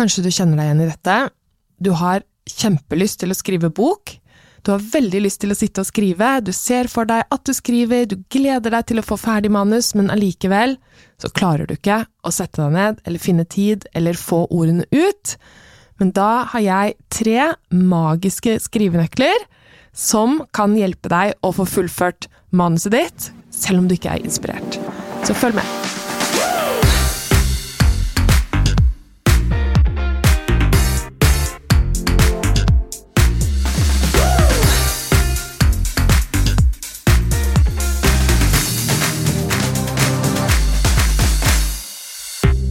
Kanskje du kjenner deg igjen i dette. Du har kjempelyst til å skrive bok. Du har veldig lyst til å sitte og skrive, du ser for deg at du skriver, du gleder deg til å få ferdig manus, men allikevel så klarer du ikke å sette deg ned eller finne tid eller få ordene ut. Men da har jeg tre magiske skrivenøkler som kan hjelpe deg å få fullført manuset ditt, selv om du ikke er inspirert. Så følg med.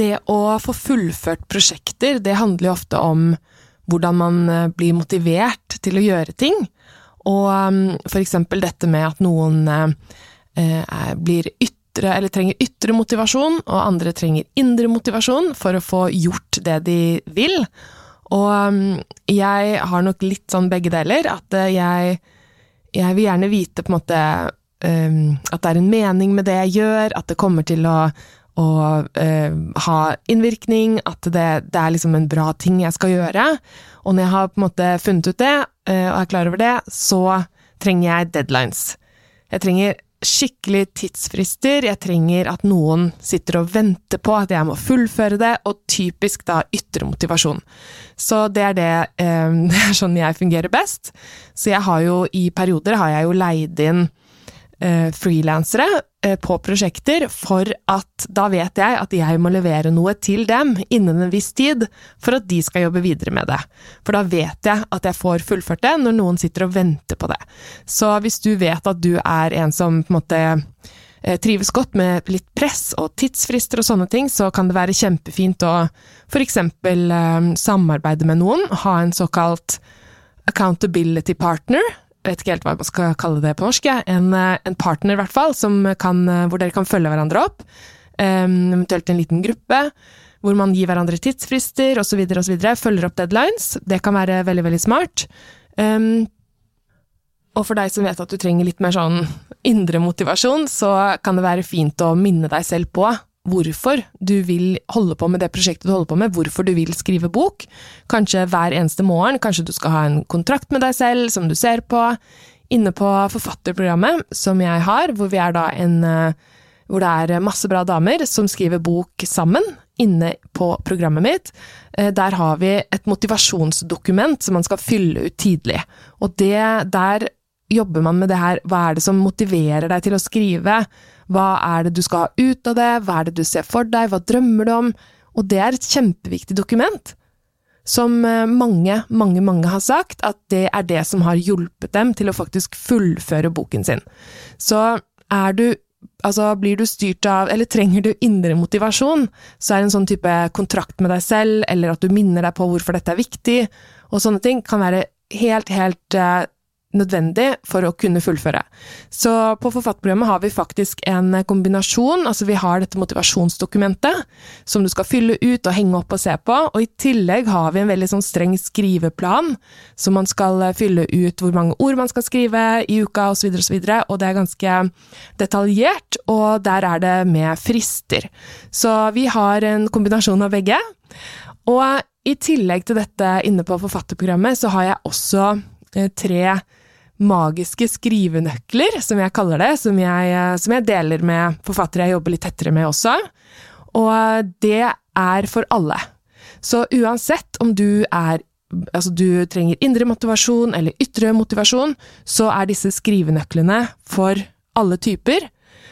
Det å få fullført prosjekter, det handler jo ofte om hvordan man eh, blir motivert til å gjøre ting. Og f.eks. for eksempel dette med at noen eh, blir ytre, eller trenger ytre motivasjon, og andre trenger indre motivasjon for å få gjort det de vil. Og um, jeg har nok litt sånn begge deler, at eh, jeg, jeg vil gjerne vite på en måte at det er en mening med det jeg gjør, at det kommer til å å eh, ha innvirkning, at det, det, er liksom en bra ting jeg skal gjøre. Og når jeg har på en måte funnet ut det, eh, og er klar over det, så trenger jeg deadlines. Jeg trenger skikkelig tidsfrister, jeg trenger at noen sitter og venter på at jeg må fullføre det, og typisk da ytre motivasjon. Så det er det, eh, det er sånn jeg fungerer best. Så jeg har jo i perioder har jeg jo leid inn frilansere eh, på prosjekter, for at da vet jeg at jeg må levere noe til dem innen en viss tid, for at de skal jobbe videre med det. For da vet jeg at jeg får fullført det, når noen sitter og venter på det. Så hvis du vet at du er en som på en måte eh, trives godt med litt press og tidsfrister og sånne ting, så kan det være kjempefint å eh, samarbeide med noen, ha en såkalt accountability partner, vet ikke helt hva man skal kalle det på norsk, en, eh, en, partner i hvert fall, kan, eh, hvor dere kan følge hverandre opp. Um, eventuelt en liten gruppe, hvor man gir hverandre tidsfrister osv. Følger opp deadlines. Det kan være veldig, veldig smart. Um, og for deg som vet at du trenger litt mer sånn indre motivasjon, så kan det være fint å minne deg selv på hvorfor du vil holde på med det prosjektet du holder på med, hvorfor du vil skrive bok. Kanskje hver eneste morgen, kanskje du skal ha en kontrakt med deg selv som du ser på. Inne på forfatterprogrammet som jeg har, hvor, en, eh, hvor det er masse bra damer som skriver bok sammen, inne på programmet mitt, eh, der har vi et motivasjonsdokument som man skal fylle ut tidlig. Og det, der jobber man med det her, hva er det som motiverer deg til å skrive? Hva er det du skal ha ut av det, hva er det du ser for deg, hva drømmer du om? Og det er et kjempeviktig dokument, som eh, mange, mange, mange har sagt at det er det som har hjulpet dem til å faktisk fullføre boken sin. Så er du Altså, blir du styrt av, eller trenger du indre motivasjon, så er en sånn type kontrakt med deg selv, eller at du minner deg på hvorfor dette er viktig, og sånne ting, kan være helt, helt uh, nødvendig for å kunne fullføre. Så på forfatterprogrammet har vi faktisk en kombinasjon, altså vi har dette motivasjonsdokumentet som du skal fylle ut og henge opp og se på, og i tillegg har vi en veldig sånn streng skriveplan, som man skal fylle ut hvor mange ord man skal skrive i uka osv., videre og, så og det er ganske detaljert, og der er det med frister. Så vi har en kombinasjon av begge. Og i tillegg til dette inne på forfatterprogrammet, så har jeg også eh, tre magiske skrivenøkler, som jeg kaller det, som jeg, eh, som jeg, deler med forfattere jeg jobber litt tettere med også. Og det er for alle. Så uansett om du er Altså, du trenger indre motivasjon eller ytre motivasjon, så er disse skrivenøklene for alle typer,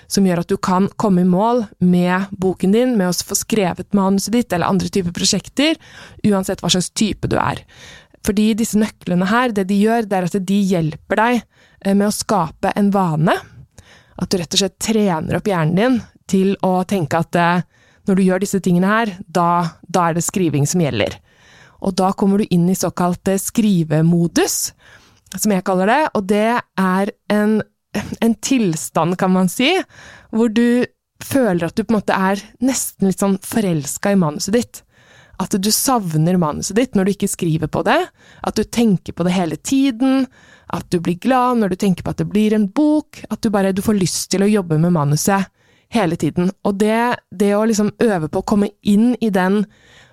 som gjør at du kan komme i mål med boken din, med å få skrevet manuset ditt eller andre typer prosjekter, uansett hva slags type du er. Fordi disse nøklene her, det de gjør, det er at de hjelper deg eh, med å skape en vane. At du rett og slett trener opp hjernen din til å tenke at eh, når du gjør disse tingene her, da, da er det skriving som gjelder. Og da kommer du inn i såkalt skrivemodus, som jeg kaller det, og det er en, en tilstand, kan man si, hvor du føler at du på en måte er nesten litt sånn forelska i manuset ditt. At du savner manuset ditt når du ikke skriver på det, at du tenker på det hele tiden, at du blir glad når du tenker på at det blir en bok, at du bare du får lyst til å jobbe med manuset hele tiden. Og det, det å liksom øve på å komme inn i den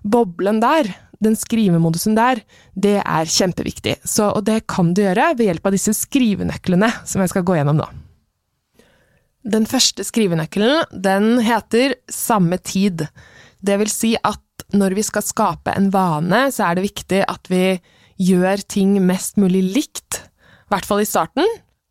boblen der, den skrivemodusen der, det er kjempeviktig. Så, og det kan du gjøre ved hjelp av disse skrivenøklene som jeg skal gå gjennom nå. Den første skrivenøkkelen, den heter samme tid. Det vil si at når vi skal skape en vane, så er det viktig at vi gjør ting mest mulig likt, i hvert fall i starten,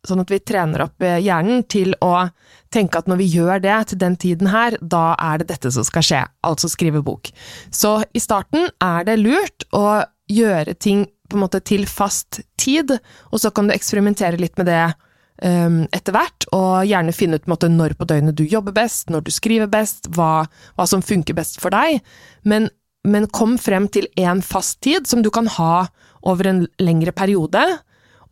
sånn at vi trener opp hjernen til å tenke at når vi gjør det til den tiden her, da er det dette som skal skje, altså skrive bok. Så i starten er det lurt å gjøre ting på en måte til fast tid, og så kan du eksperimentere litt med det etter hvert, og gjerne finne ut måte, når på døgnet du jobber best, når du skriver best, hva, hva som funker best for deg, men, men kom frem til én fast tid som du kan ha over en lengre periode,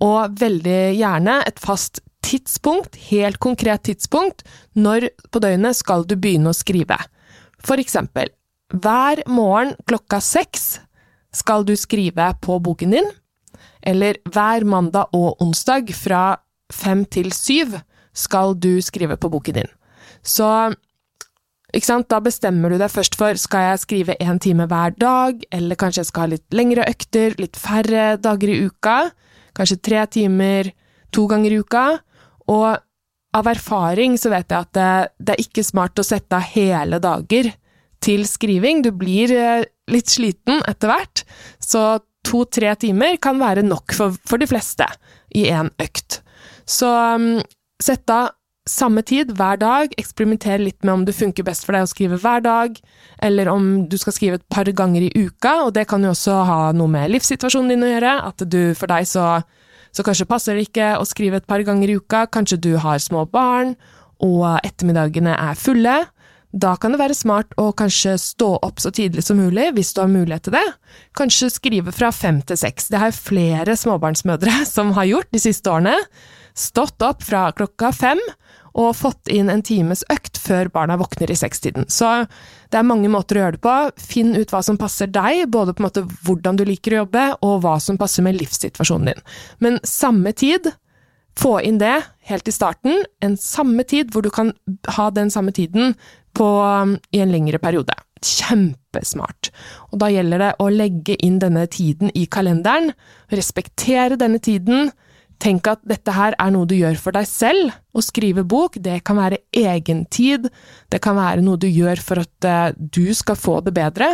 og veldig gjerne et fast tidspunkt, helt konkret tidspunkt, når på døgnet skal du begynne å skrive. For eksempel, hver morgen klokka seks skal du skrive på boken din, eller hver mandag og onsdag fra fem til syv skal du skrive på boken din. Så da bestemmer du deg først for skal jeg skrive én time hver dag, eller kanskje jeg skal ha litt lengre økter, litt færre dager i uka, kanskje tre timer to ganger i uka, og av erfaring så vet jeg at det, det, er ikke smart å sette av hele dager til skriving. Du blir eh, litt sliten etter hvert, så to-tre timer kan være nok for, for de fleste i én økt. Så um, sett av samme tid hver dag, eksperimenter litt med om det funker best for deg å skrive hver dag, eller om du skal skrive et par ganger i uka, og det kan jo også ha noe med livssituasjonen din å gjøre, at du for deg så så kanskje passer det ikke å skrive et par ganger i uka, kanskje du har små barn, og ettermiddagene er fulle. Da kan det være smart å kanskje stå opp så tidlig som mulig, hvis du har mulighet til det. Kanskje skrive fra fem til seks. Det har flere småbarnsmødre som har gjort de siste årene. Stått opp fra klokka fem og fått inn en times økt før barna våkner i sekstiden. Så det er mange måter å gjøre det på. Finn ut hva som passer deg, både på en måte hvordan du liker å jobbe, og hva som passer med livssituasjonen din. Men samme tid, få inn det helt i starten, en samme tid hvor du kan ha den samme tiden på, i en lengre periode. Kjempesmart. Og da gjelder det å legge inn denne tiden i kalenderen, respektere denne tiden, Tenk at dette her er noe du gjør for deg selv. Å skrive bok, det kan være egentid, det kan være noe du gjør for at uh, du skal få det bedre.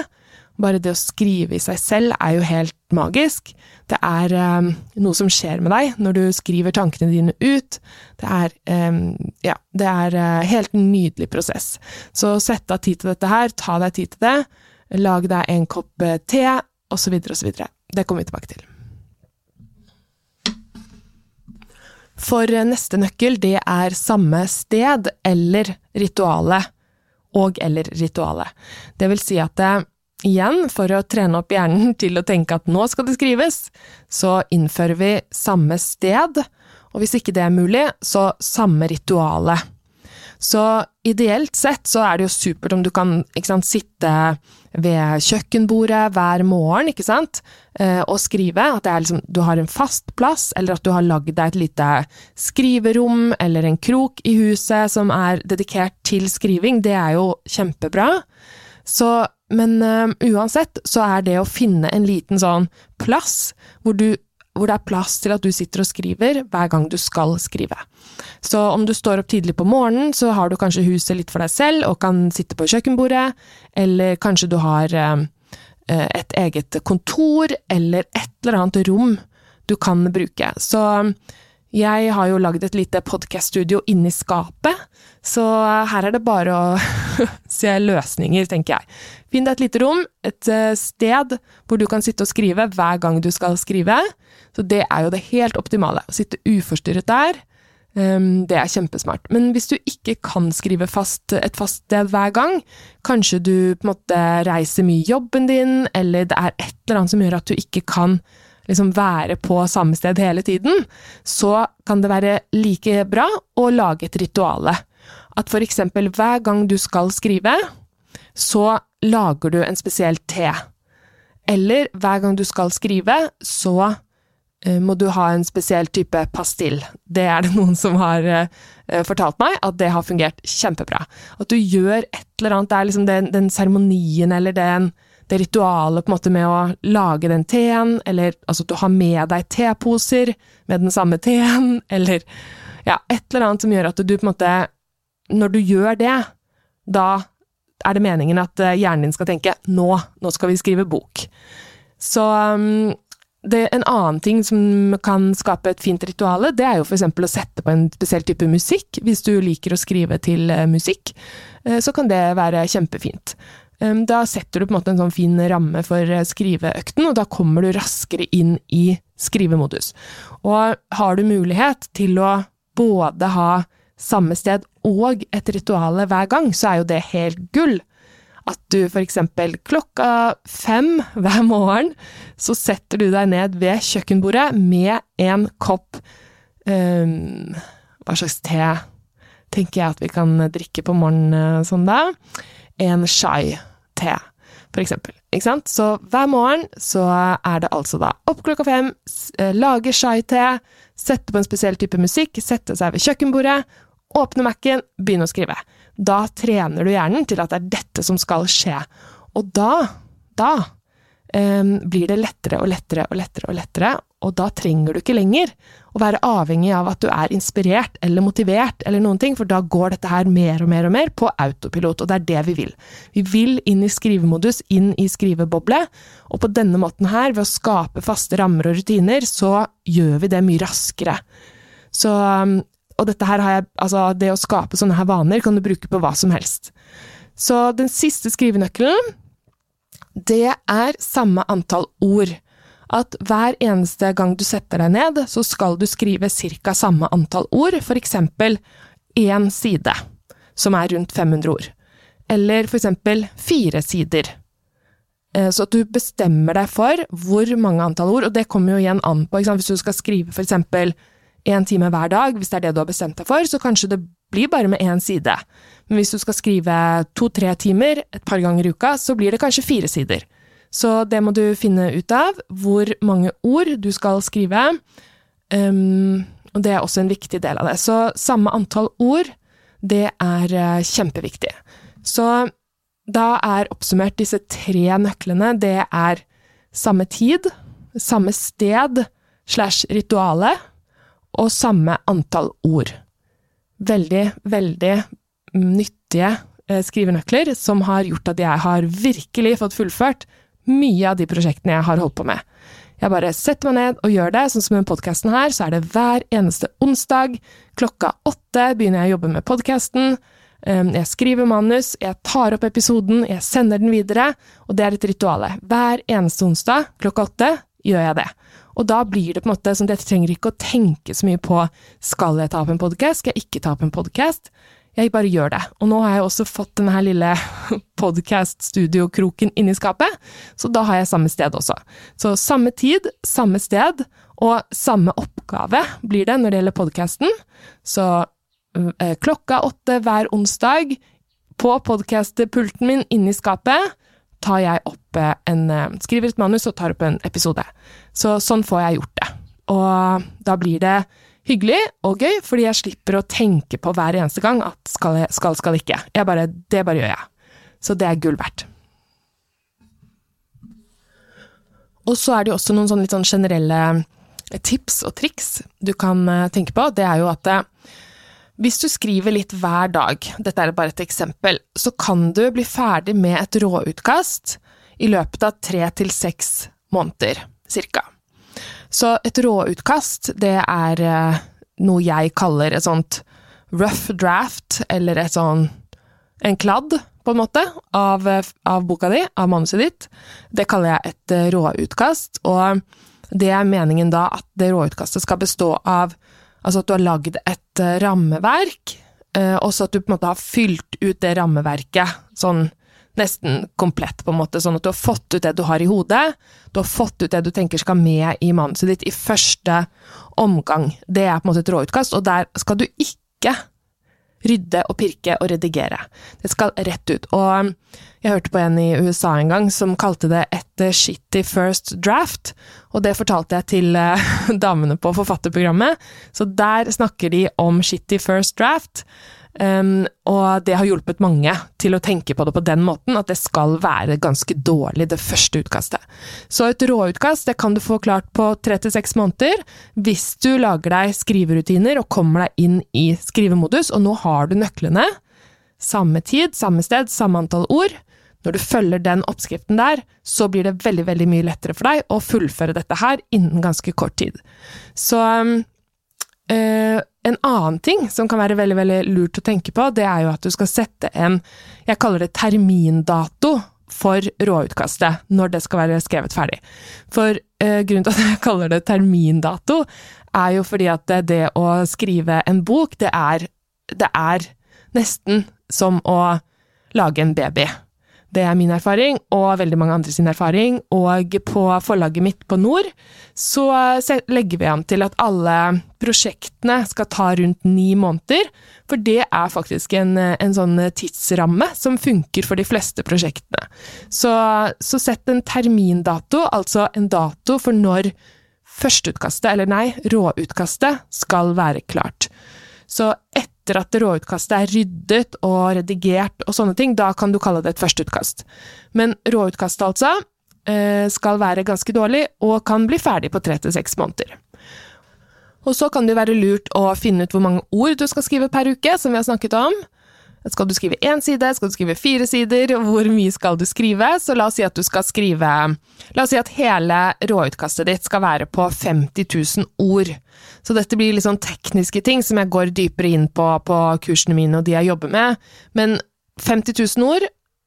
Bare det å skrive i seg selv er jo helt magisk. Det er um, noe som skjer med deg når du skriver tankene dine ut. Det er um, ja, det er uh, helt nydelig prosess. Så sett av tid til dette her, ta deg tid til det. Lag deg en kopp te, osv., osv. Det kommer vi tilbake til. For neste nøkkel, det er samme sted eller rituale. Og eller rituale. Det vil si at det, igjen, for å trene opp hjernen til å tenke at nå skal det skrives, så innfører vi samme sted, og hvis ikke det er mulig, så samme rituale. Så ideelt sett så er det jo supert om du kan sant, sitte ved kjøkkenbordet hver morgen sant, eh, og skrive. At liksom, du har en fast plass, eller at du har lagd deg et lite skriverom eller en krok i huset som er dedikert til skriving. Det er jo kjempebra. Så, men øh, uansett så er det å finne en liten sånn plass hvor du hvor det er plass til at du sitter og skriver hver gang du skal skrive. Så om du står opp tidlig på morgenen, så har du kanskje huset litt for deg selv og kan sitte på kjøkkenbordet, eller kanskje du har øh, et eget kontor eller et eller annet rom du kan bruke. Så jeg har jo lagd et lite podkaststudio inni skapet, så her er det bare å se løsninger, tenker jeg. Finn deg et lite rom, et eh, sted hvor du kan sitte og skrive hver gang du skal skrive. Så det er jo det helt optimale. Å sitte uforstyrret der, Um, det er kjempesmart. Men hvis du ikke kan skrive fast, et fast sted hver gang, kanskje du på en måte reiser mye i jobben din, eller det er et eller annet som gjør at du ikke kan liksom være på samme sted hele tiden, så kan det være like bra å lage et rituale. At for eksempel hver gang du skal skrive, så lager du en spesiell te. Eller hver gang du skal skrive, så uh, må du ha en spesiell type pastill. Det er det noen som har uh, fortalt meg, at det har fungert kjempebra. At du gjør et eller annet, det er liksom den seremonien eller den det ritualet på en måte med å lage den teen, eller altså at du har med deg teposer med den samme teen, eller ja, et eller annet som gjør at du på en måte Når du gjør det, da er det meningen at eh, hjernen din skal tenke nå, nå skal vi skrive bok. Så um, det, en annen ting som kan skape et fint ritual, det er jo f.eks. å sette på en spesiell type musikk. Hvis du liker å skrive til uh, musikk, uh, så kan det være kjempefint. Da setter du på en måte en sånn fin ramme for eh, skriveøkten, og da kommer du raskere inn i skrivemodus. Og har du mulighet til å både ha samme sted og et ritual hver gang, så er jo det helt gull. At du eksempel klokka fem hver morgen, så setter du deg ned ved kjøkkenbordet med en kopp um, Hva slags te tenker jeg at vi kan drikke på morgenen eh, sånn da? En chai te, for eksempel. Ikke sant? Så hver morgen så er det altså da opp klokka fem, eh, lage chai-te, sette på en spesiell type musikk, sette seg ved kjøkkenbordet, åpne Mac-en, begynne å skrive. Da trener du hjernen til at det er dette som skal skje. Og da, da um, blir det lettere og lettere og lettere og lettere, og da trenger du ikke lenger å være avhengig av at du er inspirert eller motivert eller noen ting, for da går dette her mer og mer og mer på autopilot, og det er det vi vil. Vi vil inn i skrivemodus, inn i skriveboble, og på denne måten her, ved å skape faste rammer og rutiner, så gjør vi det mye raskere. Så um, og dette her har jeg, altså det å skape sånne her vaner kan du bruke på hva som helst. Så den siste skrivenøkkelen, det er samme antall ord at hver eneste gang du setter deg ned, så skal du skrive ca. samme antall ord, eksempel én side, som er rundt 500 ord, eller eksempel fire sider. Eh, så at du bestemmer deg for hvor mange antall ord, og det kommer jo igjen an på, hvis du skal skrive eksempel én time hver dag, hvis det er det du har bestemt deg for, så kanskje det blir bare med én side. Men hvis du skal skrive to–tre timer et par ganger i uka, så blir det kanskje fire sider. Så det må du finne ut av, hvor mange ord du skal skrive. Um, og det er også en viktig del av det. Så samme antall ord, det er uh, kjempeviktig. Så da er oppsummert disse tre nøklene. Det er samme tid, samme sted slash rituale, og samme antall ord. Veldig, veldig nyttige uh, skrivenøkler som har gjort at jeg har virkelig fått fullført mye av de prosjektene jeg har holdt på med. Jeg bare setter meg ned og gjør det, sånn som med podkasten her, så er det hver eneste onsdag klokka åtte begynner jeg å jobbe med podkasten. Ehm, jeg skriver manus, jeg tar opp episoden, jeg sender den videre, og det er et rituale. Hver eneste onsdag klokka åtte gjør jeg det. Og da blir det på en måte sånn at jeg trenger ikke å tenke så mye på skal jeg ta opp en podkast, skal jeg ikke ta opp en podkast. Jeg bare gjør det. Og nå har jeg også fått denne her lille podkast-studiokroken inni skapet, så da har jeg samme sted også. Så samme tid, samme sted, og samme oppgave blir det når det gjelder podkasten. Så øh, klokka åtte hver onsdag, på podkastpulten min inni skapet, tar jeg opp en Skriver et manus og tar opp en episode. Så sånn får jeg gjort det. Og da blir det hyggelig og gøy, fordi jeg slipper å tenke på hver eneste gang at skal, jeg, skal, skal ikke. Bare, det bare gjør jeg. Så det er gull verdt. Og så er det jo også noen sånn litt sånn generelle tips og triks du kan eh, tenke på. Det er jo at eh, hvis du skriver litt hver dag, dette er bare et eksempel, så kan du bli ferdig med et råutkast i løpet av tre til seks måneder, cirka. Så et råutkast, det er eh, noe jeg kaller et sånt rough draft, eller et sånn en kladd, på en måte, av, av boka di, av manuset ditt. Det kaller jeg et eh, råutkast, og det er meningen da at det råutkastet skal bestå av Altså at du har lagd et rammeverk, og så at du på en måte har fylt ut det rammeverket sånn nesten komplett, på en måte, sånn at du har fått ut det du har i hodet, du har fått ut det du tenker skal med i manuset ditt i første omgang. Det er på en måte et råutkast, og der skal du ikke rydde og pirke og redigere. Det skal rett ut. Og jeg hørte på en i USA en gang som kalte det et shitty first draft, og det fortalte jeg til eh, damene på forfatterprogrammet, så der snakker de om shitty first draft. Um, og det har hjulpet mange til å tenke på det på den måten, at det skal være ganske dårlig, det første utkastet. Så et råutkast det kan du få klart på tre til seks måneder, hvis du lager deg skriverutiner og kommer deg inn i skrivemodus, og nå har du nøklene. Samme tid, samme sted, samme antall ord. Når du følger den oppskriften der, så blir det veldig, veldig mye lettere for deg å fullføre dette her innen ganske kort tid. Så Uh, en annen ting som kan være veldig veldig lurt å tenke på, det er jo at du skal sette en Jeg kaller det termindato for råutkastet, når det skal være skrevet ferdig. For eh, grunnen til at jeg kaller det termindato, er jo fordi at det, det å skrive en bok, det er, det er nesten som å lage en baby. Det er min erfaring, og veldig mange andre sin erfaring. Og på forlaget mitt på Nord så legger vi an til at alle prosjektene skal ta rundt ni måneder. For det er faktisk en, en sånn tidsramme som funker for de fleste prosjektene. Så, så sett en termindato, altså en dato for når førsteutkastet, eller nei, råutkastet, skal være klart. Så etter at råutkastet er ryddet og redigert og sånne ting, da kan du kalle det et førsteutkast. Men råutkastet, altså, eh, skal være ganske dårlig, og kan bli ferdig på tre til seks måneder. Og så kan det være lurt å finne ut hvor mange ord du skal skrive per uke, som vi har snakket om. Skal du skrive én side, skal du skrive fire sider, hvor mye skal du skrive? Så la oss si at du skal skrive La oss si at hele råutkastet ditt skal være på 50 000 ord. Så dette blir litt sånn tekniske ting som jeg går dypere inn på på kursene mine og de jeg jobber med, men 50 000 ord,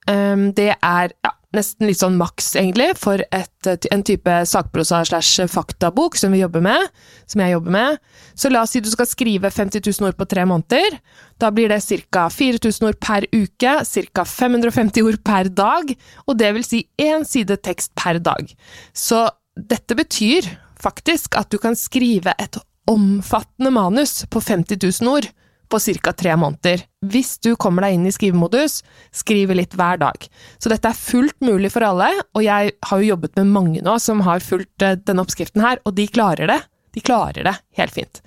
um, det er ja, nesten litt sånn maks, egentlig, for et, en type sakprosa slash faktabok som vi jobber med, som jeg jobber med. Så la oss si du skal skrive 50 000 ord på tre måneder. Da blir det ca. 4000 ord per uke, ca. 550 ord per dag, og det vil si én side tekst per dag. Så dette betyr faktisk at du kan skrive et omfattende manus på 50 000 ord på ca. tre måneder. Hvis du kommer deg inn i skrivemodus, skriver litt hver dag. Så dette er fullt mulig for alle, og jeg har jo jobbet med mange nå som har fulgt eh, denne oppskriften her, og de klarer det. De klarer det helt fint.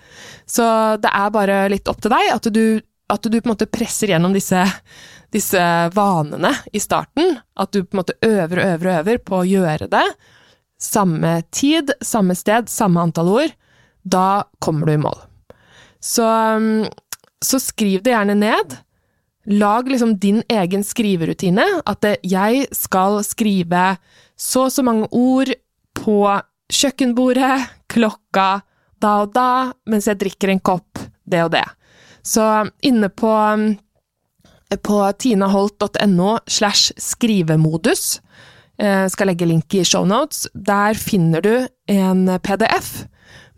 Så det er bare litt opp til deg, at du, at du på en måte presser gjennom disse, disse vanene i starten. At du på en måte øver og øver og øver på å gjøre det. Samme tid, samme sted, samme antall ord. Da kommer du i mål. Så mm, så skriv det gjerne ned. Lag liksom din egen skriverutine. At jeg skal skrive så og så mange ord på kjøkkenbordet, klokka da og da, mens jeg drikker en kopp det og det. Så inne på, på tinaholt.no slash skrivemodus, jeg skal legge link i shownotes, der finner du en PDF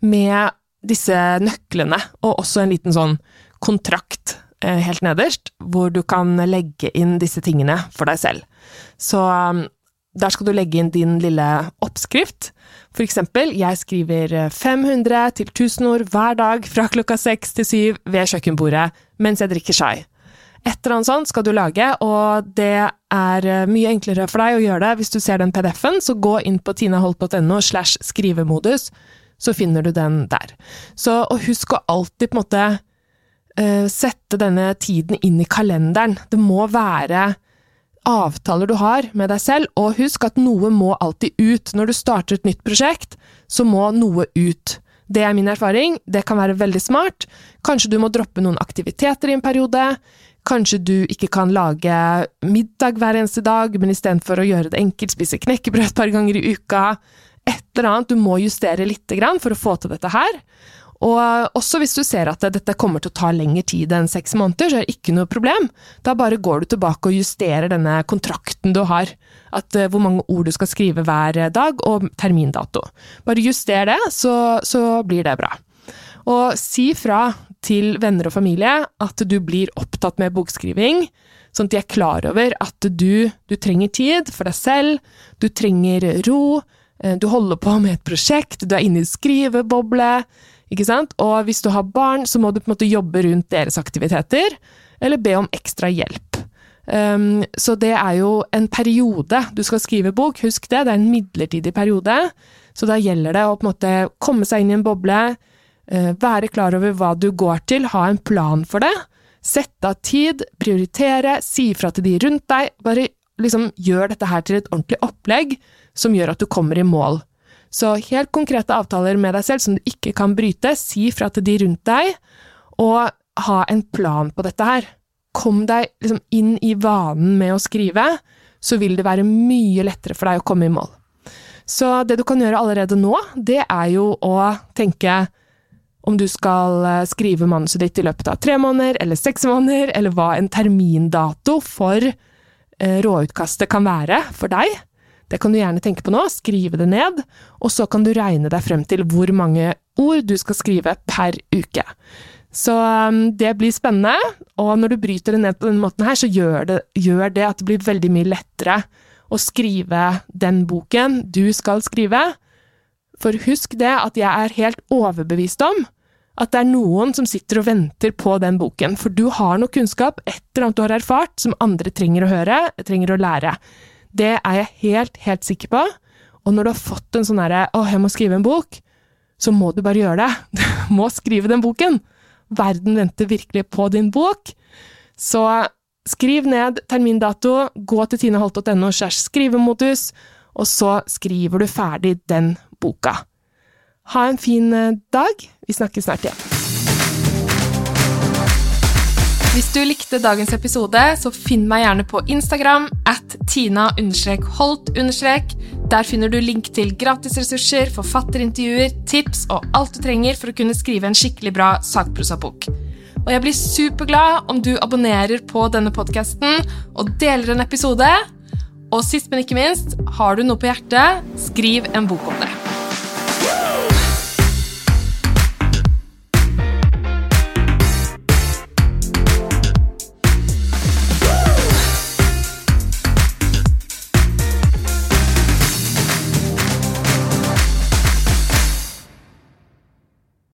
med disse nøklene, og også en liten sånn kontrakt eh, helt nederst, hvor du kan legge inn disse tingene for deg selv. Så um, der skal du legge inn din lille oppskrift. For eksempel, jeg skriver 500 til 1000 ord hver dag fra klokka 6 til 7 ved kjøkkenbordet mens jeg drikker chai. Et eller annet sånt skal du lage, og det er eh, mye enklere for deg å gjøre det hvis du ser den PDF-en, så gå inn på tinaholt.no slash skrivemodus, så finner du den der. Så, og husk å alltid på en måte sette denne tiden inn i kalenderen. Det må være avtaler du har med deg selv, og husk at noe må alltid ut. Når du starter et nytt prosjekt, så må noe ut. Det er min erfaring, det kan være veldig smart. Kanskje du må droppe noen aktiviteter i en periode. Kanskje du ikke kan lage middag hver eneste dag, men istedenfor å gjøre det enkelt, spise knekkebrød et par ganger i uka. Et eller annet du må justere lite grann for å få til dette her. Og også hvis du ser at dette kommer til å ta lengre tid enn seks måneder, så er det ikke noe problem. Da bare går du tilbake og justerer denne kontrakten du har. At uh, hvor mange ord du skal skrive hver dag, og termindato. Bare juster det, så, så blir det bra. Og si fra til venner og familie at du blir opptatt med bokskriving, sånn at de er klar over at du, du trenger tid for deg selv, du trenger ro, eh, du holder på med et prosjekt, du er inne i skriveboble, ikke sant? Og hvis du har barn, så må du på en måte jobbe rundt deres aktiviteter, eller be om ekstra hjelp. Um, så det er jo en periode du skal skrive bok, husk det, det er en midlertidig periode. Så da gjelder det å på en måte komme seg inn i en boble, uh, være klar over hva du går til, ha en plan for det. Sette av tid, prioritere, si ifra til de rundt deg. Bare liksom gjør dette her til et ordentlig opplegg som gjør at du kommer i mål. Så helt konkrete avtaler med deg selv som du ikke kan bryte, si fra til de rundt deg, og ha en plan på dette her. Kom deg liksom inn i vanen med å skrive, så vil det være mye lettere for deg å komme i mål. Så det du kan gjøre allerede nå, det er jo å tenke om du skal eh, skrive manuset ditt i løpet av tre måneder eller seks måneder, eller hva en termindato for eh, råutkastet kan være for deg. Det kan du gjerne tenke på nå, skrive det ned, og så kan du regne deg frem til hvor mange ord du skal skrive per uke. Så um, det blir spennende, og når du bryter det ned på denne måten her, så gjør det, gjør det at det blir veldig mye lettere å skrive den boken du skal skrive. For husk det at jeg er helt overbevist om at det er noen som sitter og venter på den boken, for du har noe kunnskap, et eller annet du har erfart, som andre trenger å høre, trenger å lære. Det er jeg helt, helt sikker på. Og når du har fått en sånn herre 'Å, jeg må skrive en bok', så må du bare gjøre det. Du må skrive den boken. Verden venter virkelig på din bok. Så skriv ned termindato, gå til tineholt.no skrivemodus, og så skriver du ferdig den boka. Ha en fin eh, dag. Vi snakkes snart igjen. Hvis du likte dagens episode, så finn meg gjerne på Instagram at tina-holt. Der finner du link til gratisressurser, forfatterintervjuer, tips og alt du trenger for å kunne skrive en skikkelig bra sakprosabok. Og jeg blir superglad om du abonnerer på denne podkasten og deler en episode. Og sist, men ikke minst, har du noe på hjertet, skriv en bok om det.